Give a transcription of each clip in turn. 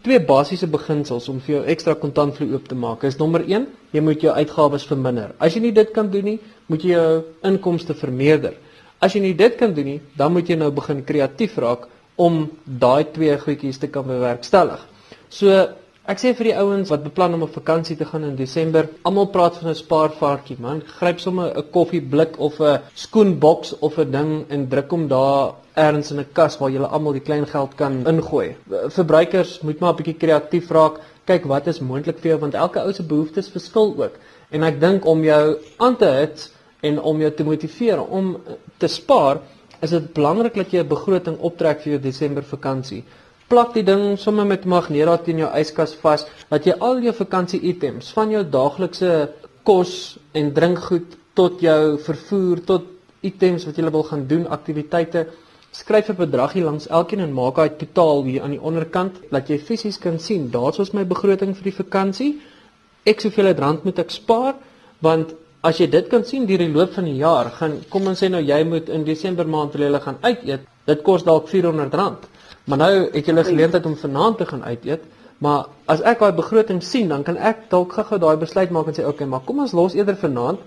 Twee basiese beginsels om vir jou ekstra kontantvloei oop te maak is nommer 1, jy moet jou uitgawes verminder. As jy nie dit kan doen nie, moet jy jou inkomste vermeerder. As jy nie dit kan doen nie, dan moet jy nou begin kreatief raak om daai twee goedjies te kan bewerkstellig. So Ek sê vir die ouens wat beplan om op vakansie te gaan in Desember, almal praat van 'n spaarvarkie, man. Gryp sommer 'n koffieblik of 'n skoenboks of 'n ding en druk hom daar ergens in 'n kas waar jy almal die klein geld kan ingooi. Verbruikers moet maar 'n bietjie kreatief raak. Kyk wat is moontlik vir jou want elke ou se behoeftes verskil ook. En ek dink om jou aan te hit en om jou te motiveer om te spaar, is dit belangrik dat jy 'n begroting optrek vir jou Desember vakansie plak die ding sommer met magnera teen jou yskas vas dat jy al jou vakansie items van jou daaglikse kos en drinkgoed tot jou vervoer tot items wat jy wil gaan doen aktiwiteite skryf 'n bedrag hier langs elkeen en maak daai totaal hier aan die onderkant dat jy fisies kan sien daar's ons my begroting vir die vakansie ek soveel rand moet ek spaar want as jy dit kan sien deur die loop van die jaar gaan kom ons sê nou jy moet in Desember maand wil jy gaan uit eet dit kos dalk 400 rand Maar nou het jy 'n geleentheid om vanaand te gaan uit eet, maar as ek daai begroting sien, dan kan ek dalk gou-gou daai besluit maak en sê, "Oké, okay, maar kom ons los eerder vanaand.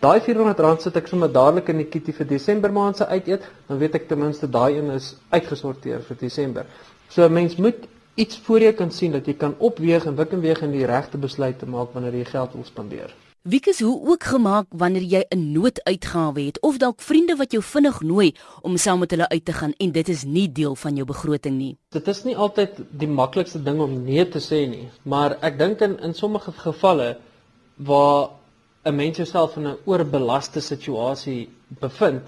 Daai R400 sit ek sommer dadelik in die kitty vir Desember maand se uit eet, dan weet ek ten minste daai een is uitgesorteer vir Desember." So 'n mens moet iets voor jou kan sien dat jy kan opweeg en wik en weeg en die regte besluit te maak wanneer jy geld wil spandeer. Wieke hoe ook gemaak wanneer jy 'n nooduitgawe het of dalk vriende wat jou vinnig nooi om saam met hulle uit te gaan en dit is nie deel van jou begroting nie. Dit is nie altyd die maklikste ding om nee te sê nie, maar ek dink in in sommige gevalle waar 'n mens jouself in 'n oorbelaste situasie bevind,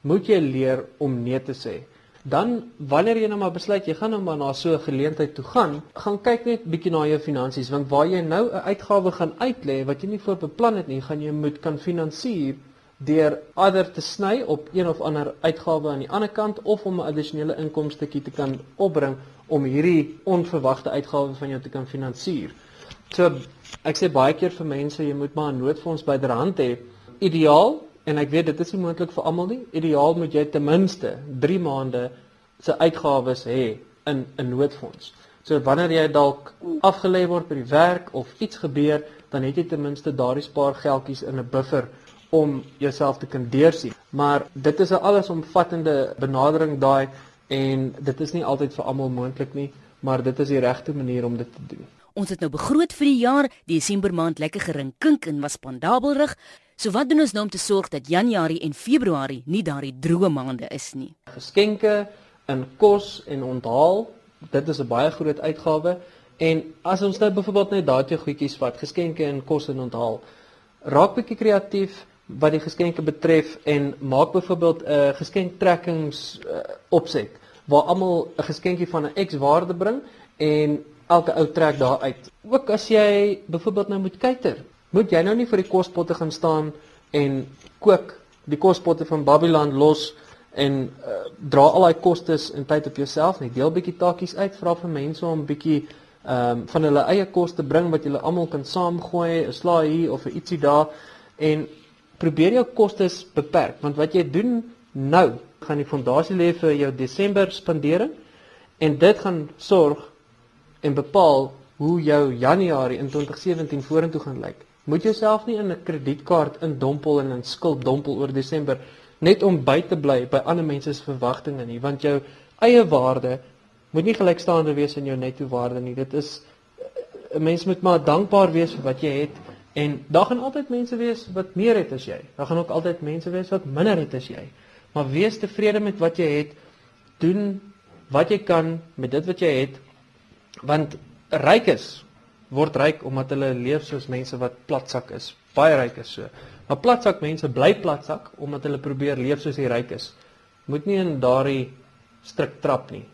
moet jy leer om nee te sê dan wanneer jy nou maar besluit jy gaan nou maar na so 'n geleentheid toe gaan, gaan kyk net bietjie na jou finansies want waar jy nou 'n uitgawe gaan uitlê wat jy nie voor beplan het nie, gaan jy moet kan finansier deur ander te sny op een of ander uitgawe aan die ander kant of om 'n addisionele inkomstetjie te kan opbring om hierdie onverwagte uitgawe van jou te kan finansier. So ek sê baie keer vir mense jy moet maar 'n noodfonds byderhand hê. Ideaal En ek weet dit is nie moontlik vir almal nie. Ideaal moet jy ten minste 3 maande se uitgawes hê in 'n noodfonds. So wanneer jy dalk afgelê word by die werk of iets gebeur, dan het jy ten minste daardie spaargeldjies in 'n buffer om jouself te kan deursien. Maar dit is 'n allesomvattende benadering daai en dit is nie altyd vir almal moontlik nie, maar dit is die regte manier om dit te doen. Ons het nou begroot vir die jaar, Desember maand lekker gering kink en was spandabelrig. So wat doen ons nou om te sorg dat Januarie en Februarie nie daardie droë maande is nie? Geskenke in kos en onthaal, dit is 'n baie groot uitgawe en as ons nou byvoorbeeld net daardie goedjies vat, geskenke in kos en onthaal, raak bietjie kreatief wat die geskenke betref en maak byvoorbeeld 'n uh, geskenktrekkings uh, opset waar almal 'n geskenkie van 'n X waarde bring en elke ou trek daar uit. Ook as jy byvoorbeeld nou moet kuiter, moet jy nou nie vir die kospotte gaan staan en kook die kospotte van Babylon los en uh, dra al daai kostes en tyd op jouself nie. Deel bietjie takies uit, vra vir mense om bietjie ehm um, van hulle eie kos te bring wat julle almal kan saamgooi, 'n slaai hier of 'n ietsie daar en probeer jou kostes beperk want wat jy doen nou gaan die fondasie lê vir jou Desember spandering en dit gaan sorg en bepaal hoe jou Januarie in 2017 vorentoe gaan lyk. Moet jouself nie in 'n kredietkaart indompel en in skuld dompel oor Desember net om by te bly by ander mense se verwagtinge nie, want jou eie waarde moet nie gelykstaande wees aan jou netto waarde nie. Dit is 'n mens moet maar dankbaar wees vir wat jy het en daar gaan altyd mense wees wat meer het as jy. Daar gaan ook altyd mense wees wat minder het as jy. Maar wees tevrede met wat jy het. Doen wat jy kan met dit wat jy het. Want ryk is word ryk omdat hulle leef soos mense wat platsak is. Baie ryk is so. Maar platsak mense bly platsak omdat hulle probeer leef soos die ryk is. Moet nie in daardie strik trap nie.